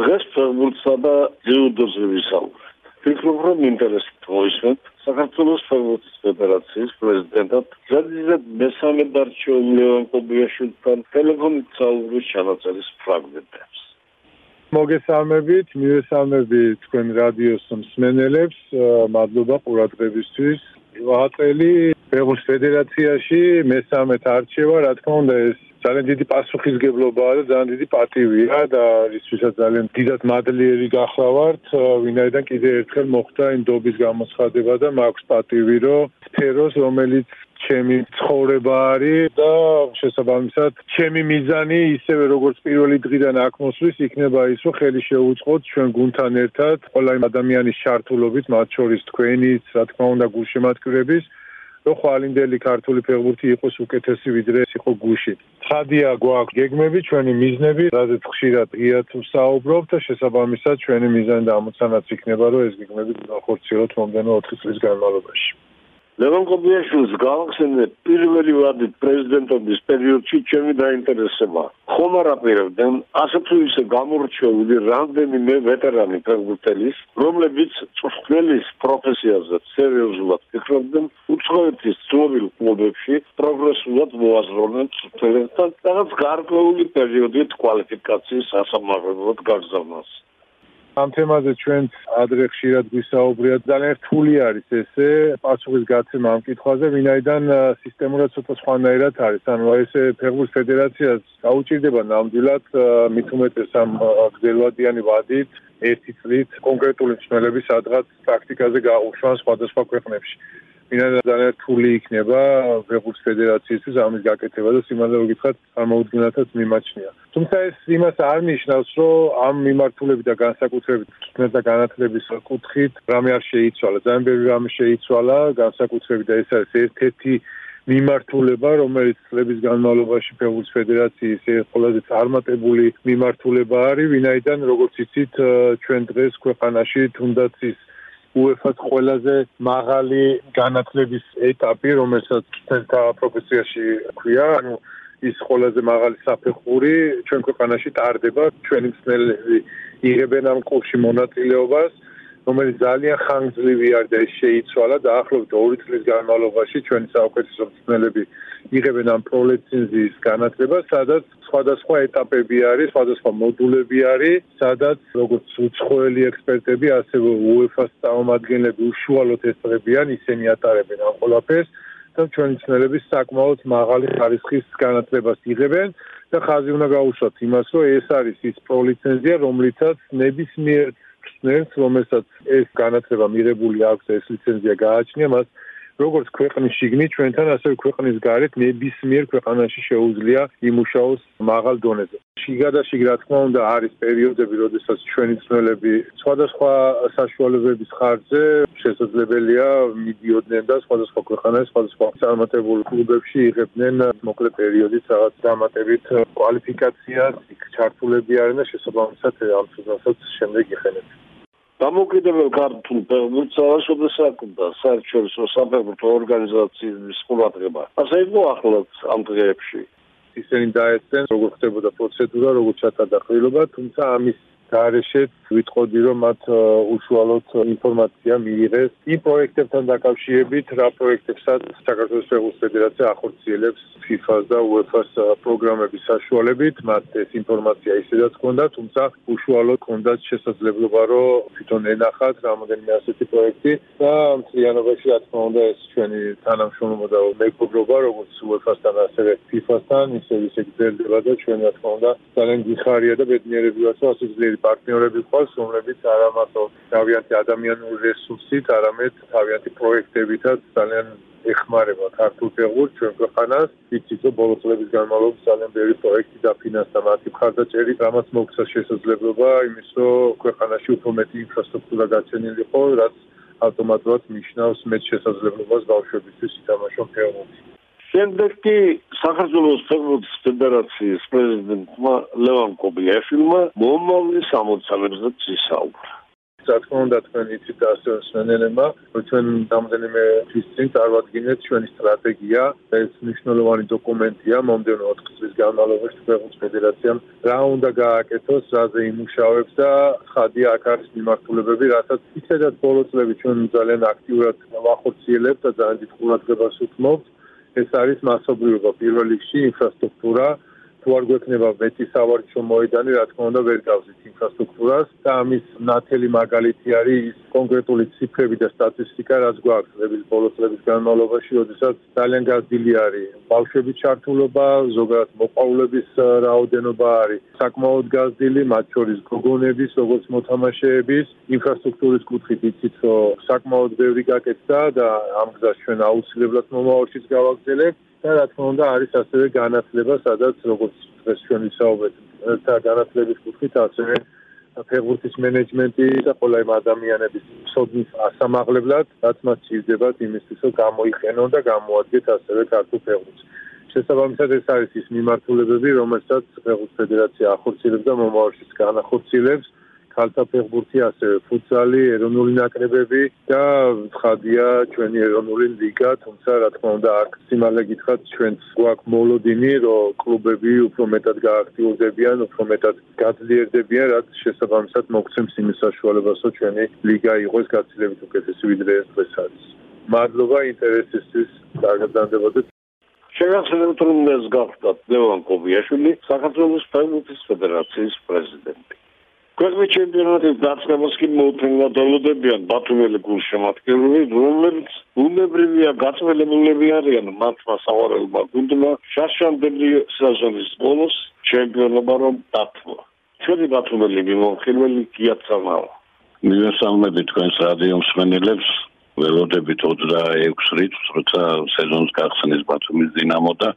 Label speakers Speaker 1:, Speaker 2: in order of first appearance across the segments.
Speaker 1: დღეს ფეხბურთსა და ძიუდოზე ვისაუბრეთ. ფიქრობ რომ ინტერესით მოისმენთ საქართველოს ფეხბურთის ფედერაციის პრეზიდენტად ზედიზედ მესამე დარჩეული ლევან კობიაშვილთან ტელეფონით საუბრის ჩანაწერის ფრაგმენტებს.
Speaker 2: მოგესალმებით, მივესალმებით თქვენ რადიოს მსმენელებს, მადლობა ყურადღებისთვის. ვაყელი ფეხბურთის ფედერაციაში მესამედ არჩევა, რა თქმა უნდა, ეს ძალიან დიდი პასუხისგებლობაა და ძალიან დიდი პატივია და ისვისაც ძალიან დიდად მადლიერი გახლავართ, ვინაიდან კიდე ერთხელ მოხდა ინდობის გამოცხადება და მაქვს პატივი, რომ სფეროს, რომელიც ჩემი ცხოვრება არის და შესაბამისად ჩემი მიზანი ისევე როგორც პირველი დღიდან აქ მოსვლის იქნება ის რომ ხელი შეუწყოთ ჩვენ გუნდთან ერთად ყველა იმ ადამიანის ჩართულობით მათ შორის თქვენიც რა თქმა უნდა გულშემატკივრების რომ ხვალინდელი ქართული ფეხბურთი იყოს უკეთესი ვიდრე იყო გუში. ხადია გვაქვს გეგმები, ჩვენი მიზნები, რადგან ხშირად ღიად ვსაუბრობ და შესაბამისად ჩვენი მიზანი და ამოცანაც იქნება, რომ ეს გეგმები განხორციელოთ მომდენო 4 წლის განმავლობაში.
Speaker 1: ლევან კობიაშვილის გავახსენე პირველი ვადი პრეზიდენტობის პერიოდში ჩემი დაინტერესება. ხომ არ აპირებდნენ ასე თუ ისე გამორჩეული რამდენიმე ვეტერანი ფეხბურთელის, რომლებიც წვრთნელის პროფესიაზე სერიოზულად ფიქრობდნენ უცხოეთის ძმობილ კლუბებში პროგრესულად მოაზროვნენ წვრთნელებთან, რაღაც გარკვეული პერიოდით კვალიფიკაციის ასამაღლებლად გაგზავნას.
Speaker 2: ამ თემაზე ჩვენ ადრე ხშირად გვისაუბრია ძალიან რთული არის ესე პასუხის გაცემა ამ კითხვაზე ვინაიდან სისტემურად ცოტა სხვანაირად არის. ანუ ესე ფეხბურთის ფედერაციას გაუჭირდება ნამდვილად მით უმეტეს ამ გზელვადიანი ვადით ერთი წლით კონკრეტული მსმელების სადღაც პრაქტიკაზე გაუშვან სხვადასხვა ქვეყნებში მინდა ძალიან რთული იქნება ფეხბურთის ფედერაციისთვის ამის გაკეთება და სიმართლე გითხრათ ამოუდგენათაც მიმაჩნია. თუმცა ეს იმას არ ნიშნავს, რომ ამ მიმართულებით და განსაკუთრებით თუნდაც და განათლების კუთხით რამე არ შეიცვალა. ძალიან ბევრი რამე შეიცვალა, განსაკუთრებით და ეს არის ერთ-ერთი მიმართულება, რომელიც წლების განმავლობაში ფეხბურთის ფედერაციის ყველაზე წარმატებული მიმართულება არის, ვინაიდან როგორც იცით, ჩვენ დღეს ქვეყანაში თუნდაც ის UEFA-ს ყველაზე მაღალი განათლების ეტაპი, რომელსაც ცენტრა პროფესიაში ქვია, ანუ ის ყველაზე მაღალი საფეხური ჩვენ ქვეყანაში ტარდება, ჩვენი მსმენელები იღებენ ამ კლუბში მონაწილეობას. რომელიც ძალიან ხანგრძლივი არის და შეიცვალა და ახლობით 2 წლის განმავლობაში ჩვენი საუკეთესო მწვრთნელები იღებენ ამ პროლეცენზიის განათლებას, სადაც სხვადასხვა ეტაპები არის, სხვადასხვა მოდულები არის, სადაც როგორც უცხოელი ექსპერტები, ასევე UEFA-ს წარმომადგენლები უშუალოდ ესწრებიან, ისინი ატარებენ ამ ყველაფერს და ჩვენი მწვრთნელები საკმაოდ მაღალი ხარისხის განათლებას იღებენ. და ხაზი უნდა გაუშვათ იმას, რომ ეს არის ის პროლიცენზია, რომლითაც ნებისმიერ ხსნელს, რომელსაც ეს განათლება მიღებული აქვს, ეს ლიცენზია გააჩნია, მას როგორც ქვეყნის შიგნით ჩვენთან, ასევე ქვეყნის გარეთ ნებისმიერ ქვეყანაში შეუძლია იმუშაოს მაღალ დონეზე. შიგადაშიგ რა თქმა უნდა არის პერიოდები, როდესაც ჩვენი ცნელები სხვადასხვა საშუალებების ხარჯზე შესაძლებელია მიდიოდნენ და სხვადასხვა ქვეყანაში, სხვადასხვა წარმატებულ კლუბებში იღებდნენ მოკლე პერიოდით რაღაც დამატებით კვალიფიკაციას, იქ ჩართულები არიან და შესაბამისად ამ წუთასაც შემდეგ იხენებენ.
Speaker 1: დამოუკიდებელ ქართულ ფეხბურთს შესაძლოა საერთაშორისო საფეხბურთო ორგანიზაციის ყურადღება. ასე იყო ახლაც ამ დღეებში.
Speaker 2: ისინი დაეცენ როგორ ხდებოდა პროცედურა, როგორ ჩატარდა ყრილობა, თუმცა ამის გარეშეც ვიტყოდი რომ მათ უშუალოდ ინფორმაცია მიიღეს. იმ პროექტებთან დაკავშირებით რა პროექტებსაც საქართველოს ფეხბურთის ფედერაცია ახორციელებს FIFA-ს და UEFA-ს პროგრამების საშუალებით მათ ეს ინფორმაცია ისედაც ჰქონდა თუმცა უშუალოდ ჰქონდა შესაძლებლობა რომ თვითონ ენახათ რამოდენიმე ასეთი პროექტი და მთლიანობაში რა თქმა უნდა ეს ჩვენი თანამშრომლობა და მეგობრობა როგორც UEFA-სთან ასევე FIFA-სთან ისე ისე გრძელდება და ჩვენ რა თქმა უნდა ძალიან გიხარია და ბედნიერები ვართ რომ ასე ძლიერი პარტნიორები ყავს, რომლებიც არა მარტო თავიანთი ადამიანური რესურსით, არამედ თავიანთი პროექტებითაც ძალიან ეხმარება ქართულ ფეხბურთს ჩვენ ქვეყანას. იცით რომ ბოლო წლების განმავლობაში ძალიან ბევრი პროექტი დაფინანსდა მათი მხარდაჭერით, რამაც მოგცა შესაძლებლობა იმის, რომ ქვეყანაში უფრო მეტი ინფრასტრუქტურა გაცენილიყო, რაც ავტომატურად ნიშნავს მეტ შესაძლებლობას ბავშვებისთვის ითამაშონ ფეხბურთი.
Speaker 1: შემდეგ კი საქართველოს ფეხბურთის ფედერაციის პრეზიდენტმა ლევან კობიაშვილმა მომავლის ამოცანებზე წისაუბრა.
Speaker 2: რა თქმა უნდა თქვენ იცით და ასე სვენელემა ჩვენ რამდენიმე თვის წინ წარვადგინეთ ჩვენი სტრატეგია ეს მნიშვნელოვანი დოკუმენტია მომდევნო 4 წლის განმავლობაში ქვეყნის ფედერაციამ რა უნდა გააკეთოს რაზე იმუშავებს და ხადია აქ არის მიმართულებები რასაც ისედაც ბოლო წლები ჩვენ ძალიან აქტიურად ვახორციელებთ და ძალიან დიდ ყურადღებას უთმობთ ეს არის მასობრივობა პირველ რიგში ინფრასტრუქტურა თუ არ გვექნება მეტი სავარჯიშო მოედანი, რა თქმა უნდა, ვერ გავზით ინფრასტრუქტურას და ამის ნათელი მაგალითი არის ის კონკრეტული ციფრები და სტატისტიკა, რაც გვაქვს წლების ბოლო წლების განმავლობაში, როდესაც ძალიან გაზრდილი არის ბავშვების ჩართულობა, ზოგადად მოყვარულების რაოდენობა არის საკმაოდ გაზრდილი, მათ შორის გოგონების, როგორც მოთამაშეების, ინფრასტრუქტურის კუთხით იცით, რომ საკმაოდ ბევრი გაკეთდა და ამ გზას ჩვენ აუცილებლად მომავალშიც გავაგრძელებთ. და რა თქმა უნდა არის ასევე განათლება, სადაც როგორც დღეს ჩვენ ვისაუბრეთ, და განათლების კუთხით ასევე ფეხბურთის მენეჯმენტი და ყველა იმ ადამიანების სოდნის ასამაღლებლად, რაც მათ სჭირდებათ იმისთვის, რომ გამოიყენონ და გამოადგეთ ასევე ქართულ ფეხბურთს. შესაბამისად ეს არის ის მიმართულებები, რომელსაც ფეხბურთის ფედერაცია ახორციელებს და მომავალშიც განახორციელებს. ქალთა ფეხბურთი, ასევე ფუტსალი, ეროვნული ნაკრებები და ხადია ჩვენი ეროვნული ლიგა, თუმცა რა თქმა უნდა აქ სიმალე გითხრათ ჩვენც გვაქვს მოლოდინი, რომ კლუბები უფრო მეტად გააქტიურდებიან, უფრო მეტად გაძლიერდებიან, რაც შესაბამისად მოგცემს იმის საშუალებას, რომ ჩვენი ლიგა იყოს გაცილებით უკეთესი ვიდრე ეს დღეს არის. მადლობა ინტერესისთვის, კარგად დამდებოდეთ.
Speaker 1: შეგახსენებთ რომ ეს გახდათ ლევან კობიაშვილი, საქართველოს ფეხბურთის ფედერაციის პრეზიდენტი. ქვეყნის ჩემპიონატის დაწყებას კი მოუთმენლა დალოდებიან ბათუმელი გულშემატკივრები, რომელიც უნებრივია გაწმენებულები არიან მათმა სავარელმა გუნდმა შაშანდები სეზონის ბოლოს ჩემპიონობა რომ დათმო. ჩვენი ბათუმელი მიმოხილველი გიაცამავა.
Speaker 3: მივესალმები თქვენს რადიო მსმენელებს. ველოდებით 26 რიცხვს, როცა სეზონს გახსნის ბათუმის დინამო და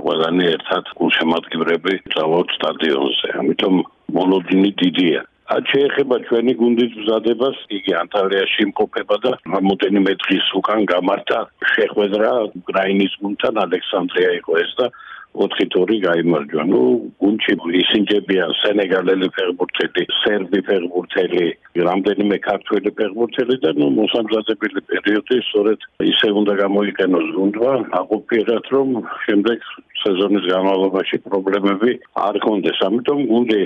Speaker 3: ყველანი ერთად გულშემატკივრები წავალთ სტადიონზე. ამიტომ მოლოდინი დიდია. ათ შეეხება ჩვენი გუნდის მზადებას, იგი ანტალიაში იმყოფება და რამოდენიმე დღის უკან გამართა შეხვედრა უკრაინის გუნდთან ალექსანდრია იყო ეს და 4-2 გამარჯვა. ნუ გუნჩი ისინჯებიან სენეგალელი ფეხბურთელი, სერბი ფეხბურთელი, რამდენიმე ქართველი ფეხბურთელი და ნუ მოსამზადებელი პერიოდი სწორედ ისე უნდა გამოიყენოს გუნდმა, აყოფიერად რომ შემდეგ სეზონის განმავლობაში პრობლემები არ კონდეს. ამიტომ გუნდი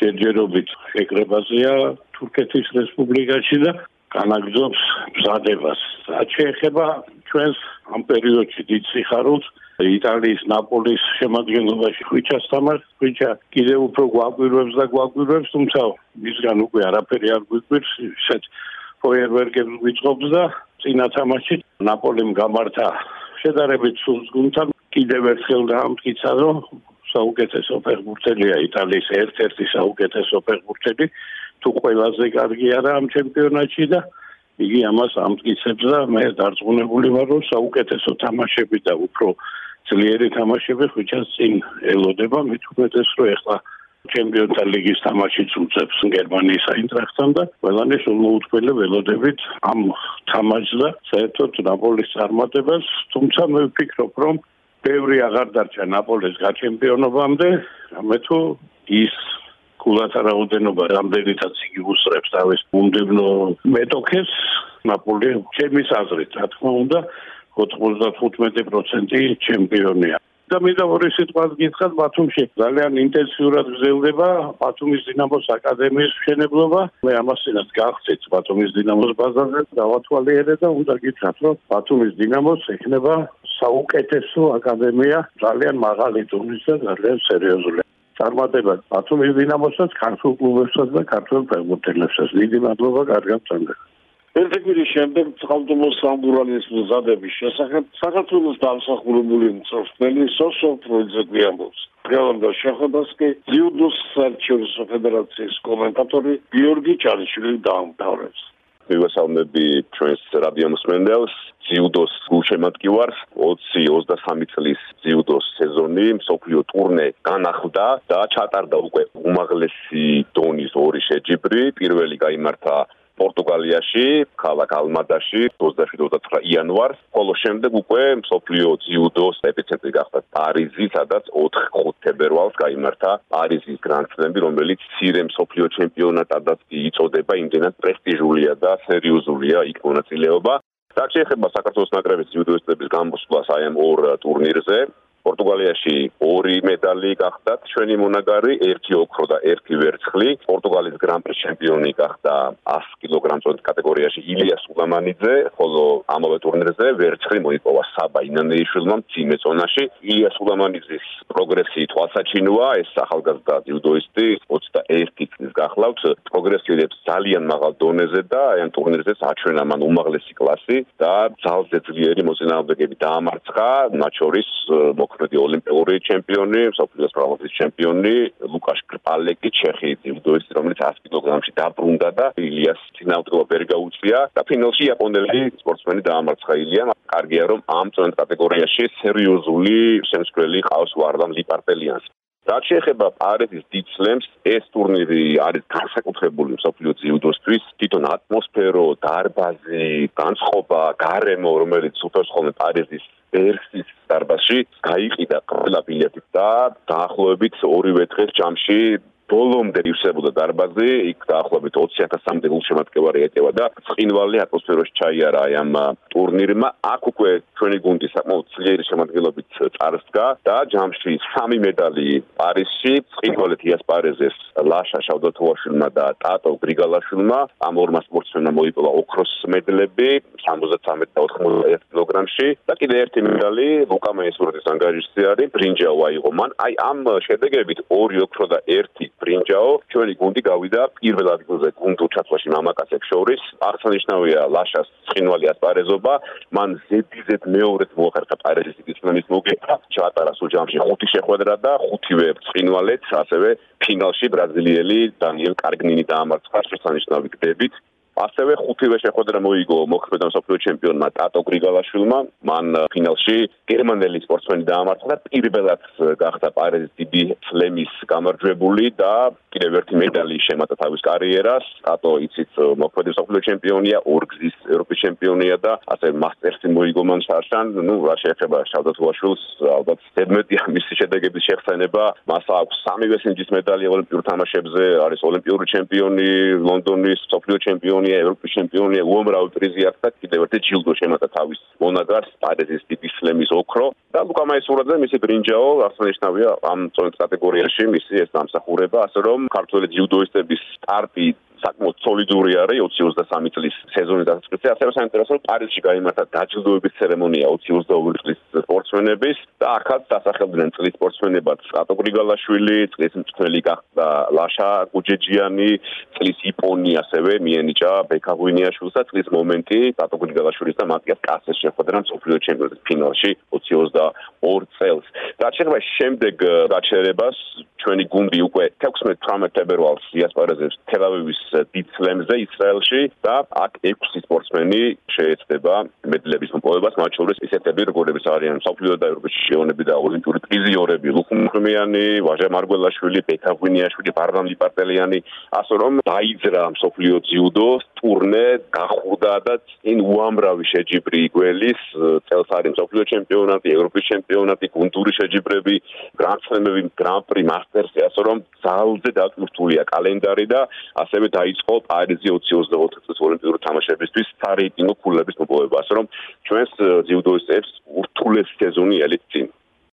Speaker 3: ჯერჯერობით შეკრებაზეა თურქეთის რესპუბლიკაში და განაგზობს მზადებას. რაც შეეხება ჩვენს ამ პერიოდში დიდ სიხარულს იტალიის ნაპოლის შემადგენლობაში ხვიჩას თამარ ხვიჩა კიდევ უფრო გვაგვირებს და გვაგვირებს თუმცა მისგან უკვე არაფერი არ გვიგვირს ისეთ ფოიერვერკებს ვიწყობს და წინა თამაში ნაპოლიმ გამართა შედარებით სულს გუნდთან კიდევ ერთხელ დაამტკიცა რომ საუკეთესო ფეხბურთელია იტალიის ერთ-ერთი საუკეთესო ფეხბურთელი თუ ყველაზე კარგი არა ამ ჩემპიონატში და იგი ამას ამტკიცებს და მე დარწმუნებული ვარ რომ საუკეთესო თამაშები და უფრო ძლიერი თამაშები ხვიჩას წინ ელოდება. მით უმეტეს რომ ეხლა ჩემპიონთა ლიგის თამაშიც უწევს გერმანიის აინტრახტთან და ყველანი სულმოუთმელი ველოდებით ამ თამაშს და საერთოდ ნაპოლის წარმატებას. თუმცა მე ვფიქრობ რომ ბევრი აღარ დარჩა ნაპოლეს გაჩემპიონობამდე, რამე თუ ის კულათა რაოდენობა რამდენიცაც იგი უსწრებს თავის უმდებნო მეტოქეს ნაპოლე ჩემის აზრით რა თქმა უნდა 95% ჩემპიონია და მე და ორი სიტყვას გითხრათ ბათუმში ძალიან ინტენსიურად გრძელდება ბათუმის დინამოს აკადემიის მშენებლობა. მე ამასინაც გახცეთ ბათუმის დინამოს ბაზარზე დავათვალიერე და უნდა გითხრათ რომ ბათუმის დინამოს ექნება საუკეთესო აკადემია ძალიან მაღალი დონის და ძალიან სერიოზული წარმატება ბათუმის დინამოსაც ქართულ კლუბებსაც და ქართულ ფეხბურთელებსაც დიდი მადლობა კარგად წამდა
Speaker 1: ერთი კვირის შემდეგ წყალდომოს სამბურალის მზადების შესახებ საქართველოს დამსახურებული მწვრთნელი სოსო პროიძე ამბობს. გალანდა შეხვედრასკი ძიუდოს საერთაშორისო ფედერაციის კომენტატორი გიორგი ჩარიშვილი დაამთავრებს.
Speaker 4: მივესალმები ჩვენს რადიო მსმენელს ძიუდოს გულშემატკივარს 20-23 წლის სეზონი მსოფლიო ტურნე განახლდა და ჩატარდა უკვე უმაღლესი დონის ორი შეჯიბრი. პირველი გამართა პორტუგალიაში, ქალაქ ალმადაში 27-29 იანვარს, ხოლო შემდეგ უკვე მსოფლიო ძიუდოს ეპიცენტრი გახდა პარიზი, სადაც 4-5 თებერვალს გამართა პარიზის გრანდსლემი, რომელიც ცირე მსოფლიო ჩემპიონატადაც იწოდება, იმდენად პრესტიჟულია და სერიოზულია იქ მონაწილეობა. რაც შეეხება საქართველოს ნაკრების ძიუდოისტების გამოსვლას აი ამ ორ ტურნირზე, პორტუგალიაში ორი მედალი გახდა ჩვენი მონაგარი, ერთი ოქრო და ერთი ვერცხლი. პორტუგალიის გრან-პრი ჩემპიონი გახდა 100 კილოგრამწონთ კატეგორიაში ილია სულამანიძე, ხოლო ამავე ტურნირზე ვერცხლი მოიპოვა საბა ინანეიშვილმა მძიმე წონაში. ილია სულამანიძის პროგრესი თვალსაჩინოა, ეს ახალგაზრდა ჯუდოისტი 21 წლის გახლავთ, პროგრესი უდებს ძალიან მაღალ დონეზე და აი ამ ტურნირზეც აჩვენა მან უმაღლესი კლასი და ძალზე ძლიერი მოწინააღმდეგები დაამარცხა, მათ შორის მოკლედ მოქმედი ოლიმპიური ჩემპიონი, საფრანგეთის პროვინციის ჩემპიონი ლუკაშ კრპალეკი, ჩეხი ძიუდოისტი, რომელიც 100 კილოგრამში დაბრუნდა და ილიას წინააღმდეგობა ვერ გაუწია და ფინალში იაპონელი სპორტსმენი დაამარცხა ილიამ. კარგია რომ ამ წონით კატეგორიაში სერიოზული შემსწრელი ყავს ვარდამ ლიპარტელიანს. რაც შეეხება პარიზის დიცლემს, ეს ტურნირი არის განსაკუთრებული მსოფლიო ძიუდოსთვის, თვითონ ატმოსფერო, დარბაზი, განწყობა, გარემო, რომელიც ხოლმე პარიზის ერსის დარბაზში გაიყიდა ყველა ბილეთი და დაახლოებით ორივე დღეს ჯამში ბოლომდე ივსებოდა დარბაზი, იქ დაახლოებით 20000-მდე გულშემატკივარი ეტევა და წინვალი ატმოსფეროში ჩაიარა აი ამ ტურნირმა. აქ უკვე ჩვენი გუნდი საკმაოდ ძლიერი შემადგენლობით წარსდგა და ჯამში სამი მედალი პარიზში, ყიდვალეთ იასპარეზეს ლაშა შავდათოვაშვილმა და ტატო გრიგალაშვილმა. ამ ორმა სპორტსმენმა მოიპოვა ოქროს მედლები 73 და 91 კილოგრამში და კიდე ერთი მედალი ლუკა მეისურეთის ანგარიშზე არის, ბრინჯაო აიღო მან. აი ამ შედეგებით ორი ოქრო და ერთი ბრინჯაო ჩვენი გუნდი გავიდა პირველ ადგილზე გუნდურ ჩაცვლაში მამაკაცებს შორის. აღსანიშნავია ლაშას ცხინვალი ასპარეზობა, მან ზედიზედ მეორედ მოახერხა პარიზის ისლამის მოგება ჩაატარა სულ ჯამში ხუთი შეხვედრა და ხუთივე ცხინვალეთ ასევე ფინალში ბრაზილიელი დანიელ კარგნინი დაამარცხა შესანიშნავი გდებით ასევე ხუთივე შეხვედრა მოიგო მოქმედი მსოფლიო ჩემპიონმა ტატო გრიგალაშვილმა. მან ფინალში გერმანელი სპორტსმენი დაამარცხა და პირველად გახდა პარიზის დიდი სლემის გამარჯვებული და კიდევ ერთი მედალი შემატა თავის კარიერას. ატო იცით მოქმედი მსოფლიო ჩემპიონია, ორგზის ევროპის ჩემპიონია და ასე მასტერსი მოიგო მან შარშან. ნუ რა შეეხება შავდათუაშვილს, ალბათ 17-ია მისი შედეგების შეხსენება. მას აქვს სამივე სინჯის მედალი ოლიმპიურ თამაშებზე, არის ოლიმპიური ჩემპიონი, ლონდონის მსოფლიო ჩემპიონია, ევროპის ჩემპიონია, უამრავი პრიზი აქვს და კიდევ ერთი ჯილდო შემატა თავის მონაგარს, პარიზის დიდი სლემის ოქრო. და ლუკა მაისურაძე მისი ბრინჯაო აღსანიშნავია ამ წონის კატეგორიაში მისი ეს დამსახურება, ასე რომ ქართული ჯილდოისტების სტარტი საკმაოდ სოლიდური არის 2023 წლის სეზონის დასაწყისში. ასევე საინტერესო პარიზში გამართა დაჯილდოების ცერემონია 2022 წლის სპორტსმენების და ახალ დასახელდნენ წლის სპორტსმენებად სატო გრიგალაშვილი, წლის მწვრთნელი გახდა ლაშა გუჯეჯიანი, წლის იპონი ასევე მიენიჭა ბექა გვინიაშვილს და წლის მომენტი სატო გრიგალაშვილის და მატიას კასეს შეხვედრა მსოფლიო ჩემპიონატის ფინალში 2022 წელს. და შეიძლება შემდეგ გაჩერებას ჩვენი გუნდი უკვე 16-18 თებერვალს იასპარეზებს თელავივის დიცლემზე ისრაელში და აქ 6 სპორტსმენი შეეცდება მედლების მოპოვებას, მათ შორის ისეთები როგორიც არიან საფრანგეთის და ევროპის ჩემპიონები და ოლიმპიური პრიზიორები ლუკუმხმიანი, ვაჟა მარგველაშვილი, პეტა გვინიაშვილი, ბარდამ ლიპარტელიანი, ასე რომ დაიძრა მსოფლიო ძიუდო ტურნე გახურდა და წინ უამრავი შეჯიბრი იგველის წელს არის მსოფლიო ჩემპიონატი, ევროპის ჩემპიონატი, გუნდური შეჯიბრები, გრანდსლემები, გრან-პრი, მასტერსი, ასე რომ ძალზე დაკმრთულია კალენდარი და ასევე დაიწყო პარიზი 2024 წლის ოლიმპიური თამაშებისთვის სარეიტინგო ქულების მოპოვება, ასე რომ ჩვენს ჯიუდოისტებს ურთულეს სეზონი ელით წინ.